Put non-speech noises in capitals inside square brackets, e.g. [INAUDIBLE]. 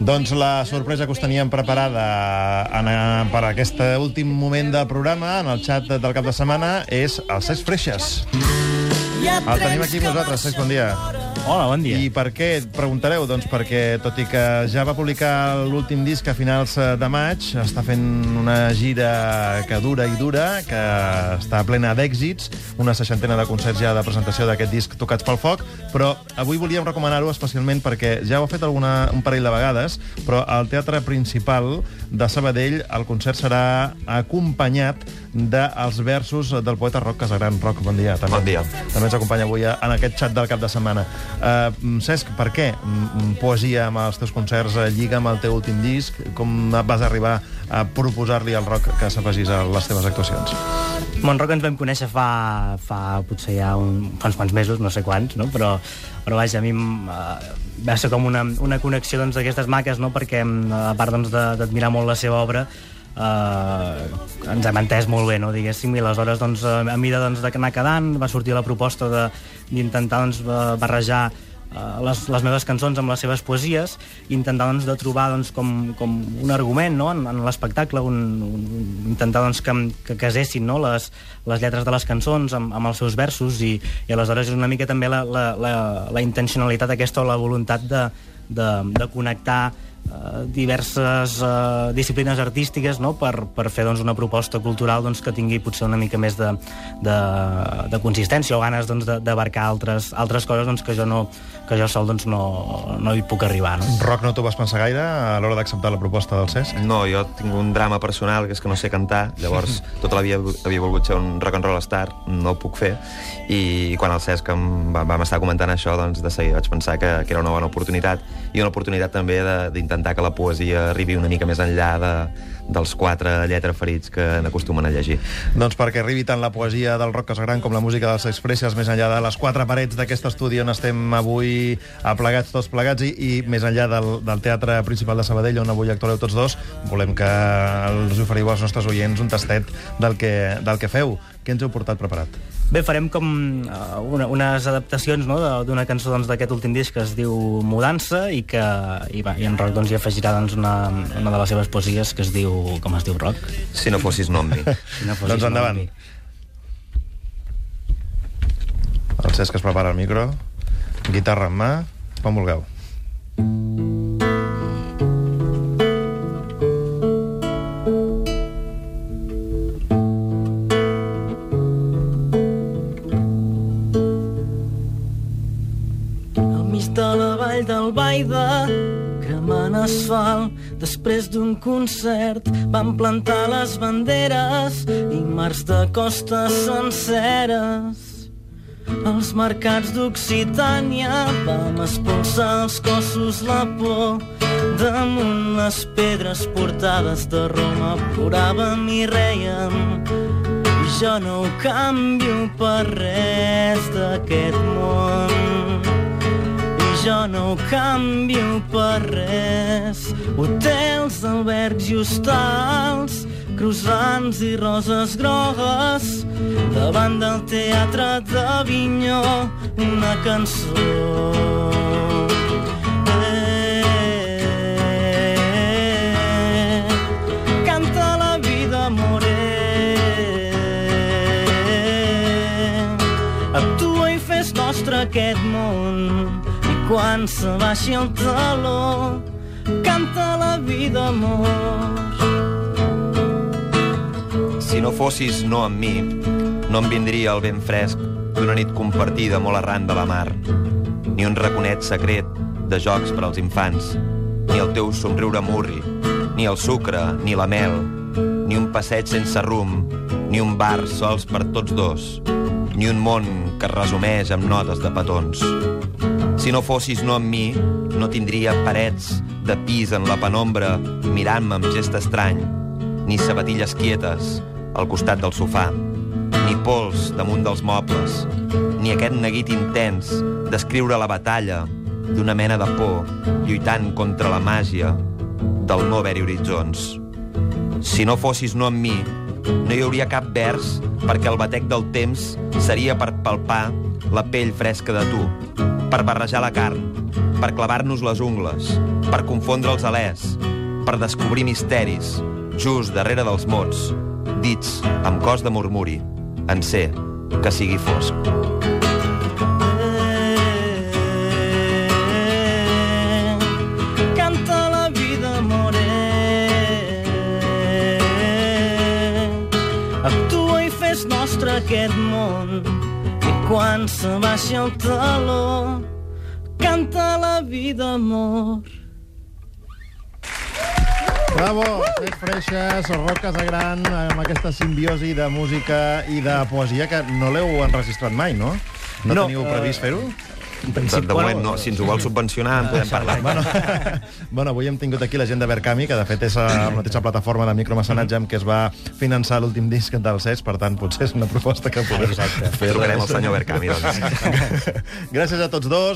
Doncs la sorpresa que us teníem preparada en, eh, per aquest últim moment del programa, en el xat del cap de setmana, és el Cesc Freixas. El tenim aquí amb nosaltres. Cesc, bon dia. Hola, bon dia. I per què? Et preguntareu. Doncs perquè, tot i que ja va publicar l'últim disc a finals eh, de maig, està fent una gira que dura i dura, que està plena d'èxits, una seixantena de concerts ja de presentació d'aquest disc tocats pel foc, però avui volíem recomanar-ho especialment perquè ja ho ha fet alguna, un parell de vegades, però al Teatre Principal de Sabadell el concert serà acompanyat dels versos del poeta Roc Casagran. Roc, bon dia. També, Bon dia. També ens acompanya avui en aquest xat del cap de setmana. Uh, Cesc, per què mm, poesia amb els teus concerts eh, lliga amb el teu últim disc? Com vas arribar a proposar-li al rock que s'afegís a les teves actuacions? Montroc ens vam conèixer fa, fa potser ja un, fa uns quants mesos, no sé quants, no? però, però vaja, a mi eh, va ser com una, una connexió doncs, d'aquestes doncs, maques, no? perquè a part doncs, de- d'admirar molt la seva obra, eh, ens hem entès molt bé, no, diguéssim, i aleshores, doncs, a a mida doncs, d'anar quedant, va sortir la proposta d'intentar doncs, ba- barrejar eh, les, les meves cançons amb les seves poesies i intentar doncs, de trobar doncs, com, com un argument no? en, en l'espectacle, un, un, intentar doncs, que, que casessin no? les, les lletres de les cançons amb, amb els seus versos i, i aleshores és una mica també la, la, la, la intencionalitat aquesta o la voluntat de, de, de connectar eh, diverses eh, disciplines artístiques no? per, per fer doncs, una proposta cultural doncs, que tingui potser una mica més de, de, de consistència o ganes doncs, de- d'abarcar altres, altres coses doncs, que jo no que jo sol doncs, no, no hi puc arribar. No? Rock, no t'ho vas pensar gaire a l'hora d'acceptar la proposta del Cesc? No, jo tinc un drama personal, que és que no sé cantar, llavors [LAUGHS] tota la vida havia volgut ser un rock and roll star, no ho puc fer, i quan el Cesc em va, vam estar comentant això, doncs de seguida vaig pensar que, que era una bona oportunitat, i una oportunitat també de- d'intentar que la poesia arribi una mica més enllà de, dels quatre lletraferits que n'acostumen a llegir. Doncs perquè arribi tant la poesia del rock Casagran com la música dels Expresses més enllà de les quatre parets d'aquest estudi on estem avui aplegats tots plegats i, i més enllà del, del Teatre Principal de Sabadell on avui actuareu tots dos, volem que els oferiu als nostres oients un tastet del que, del que feu. Què ens heu portat preparat? Bé, farem com uh, una, unes adaptacions no, de- d'una cançó doncs, d'aquest últim disc que es diu Mudança i que i, va, i en Roc doncs, hi afegirà doncs, una, una de les seves poesies que es diu... com es diu, Roc? Si no fossis no amb mi. Si no fossis doncs endavant. Montgrí. El Cesc es prepara el micro, guitarra en mà, com vulgueu. Al mig de la vall del Baida, cremant asfalt, després d'un concert, van plantar les banderes i mars de costes senceres. Als mercats d'Occitània vam expulsar els cossos la por damunt les pedres portades de Roma ploràvem i reiem jo no ho canvio per res d'aquest món jo no ho canvio per res. Hotels, albergs i hostals croissants i roses grogues. Davant del teatre d'Avinyó una cançó. Eh, aquest món quan se baixi el taló canta la vida amor Si no fossis no amb mi, no em vindria el vent fresc d'una nit compartida molt arran de la mar, ni un raconet secret de jocs per als infants, ni el teu somriure murri, ni el sucre, ni la mel, ni un passeig sense rumb, ni un bar sols per tots dos, ni un món que es resumeix amb notes de petons. Si no fossis no amb mi, no tindria parets de pis en la penombra mirant-me amb gest estrany, ni sabatilles quietes al costat del sofà, ni pols damunt dels mobles, ni aquest neguit intens d'escriure la batalla d'una mena de por lluitant contra la màgia del no haver-hi horitzons. Si no fossis no amb mi, no hi hauria cap vers perquè el batec del temps seria per palpar la pell fresca de tu, per barrejar la carn, per clavar-nos les ungles, per confondre els alers, per descobrir misteris, just darrere dels mots, dits amb cos de murmuri, en ser que sigui fosc. Quan se baixa el taló, canta la vida amor. Bravo, Set Freixes, Roca Gran, amb aquesta simbiosi de música i de poesia que no l'heu enregistrat mai, no? No, No, teniu eh, previst fer-ho? En De, principi, de moment, no. Si ens ho vol subvencionar, en podem parlar. Bueno, [LAUGHS] bueno, avui hem tingut aquí la gent de Verkami, que de fet és la mateixa plataforma de micromecenatge amb què es va finançar l'últim disc del CES, per tant, potser és una proposta que podem fer. Trucarem al senyor Berkami, doncs. [LAUGHS] Gràcies a tots dos.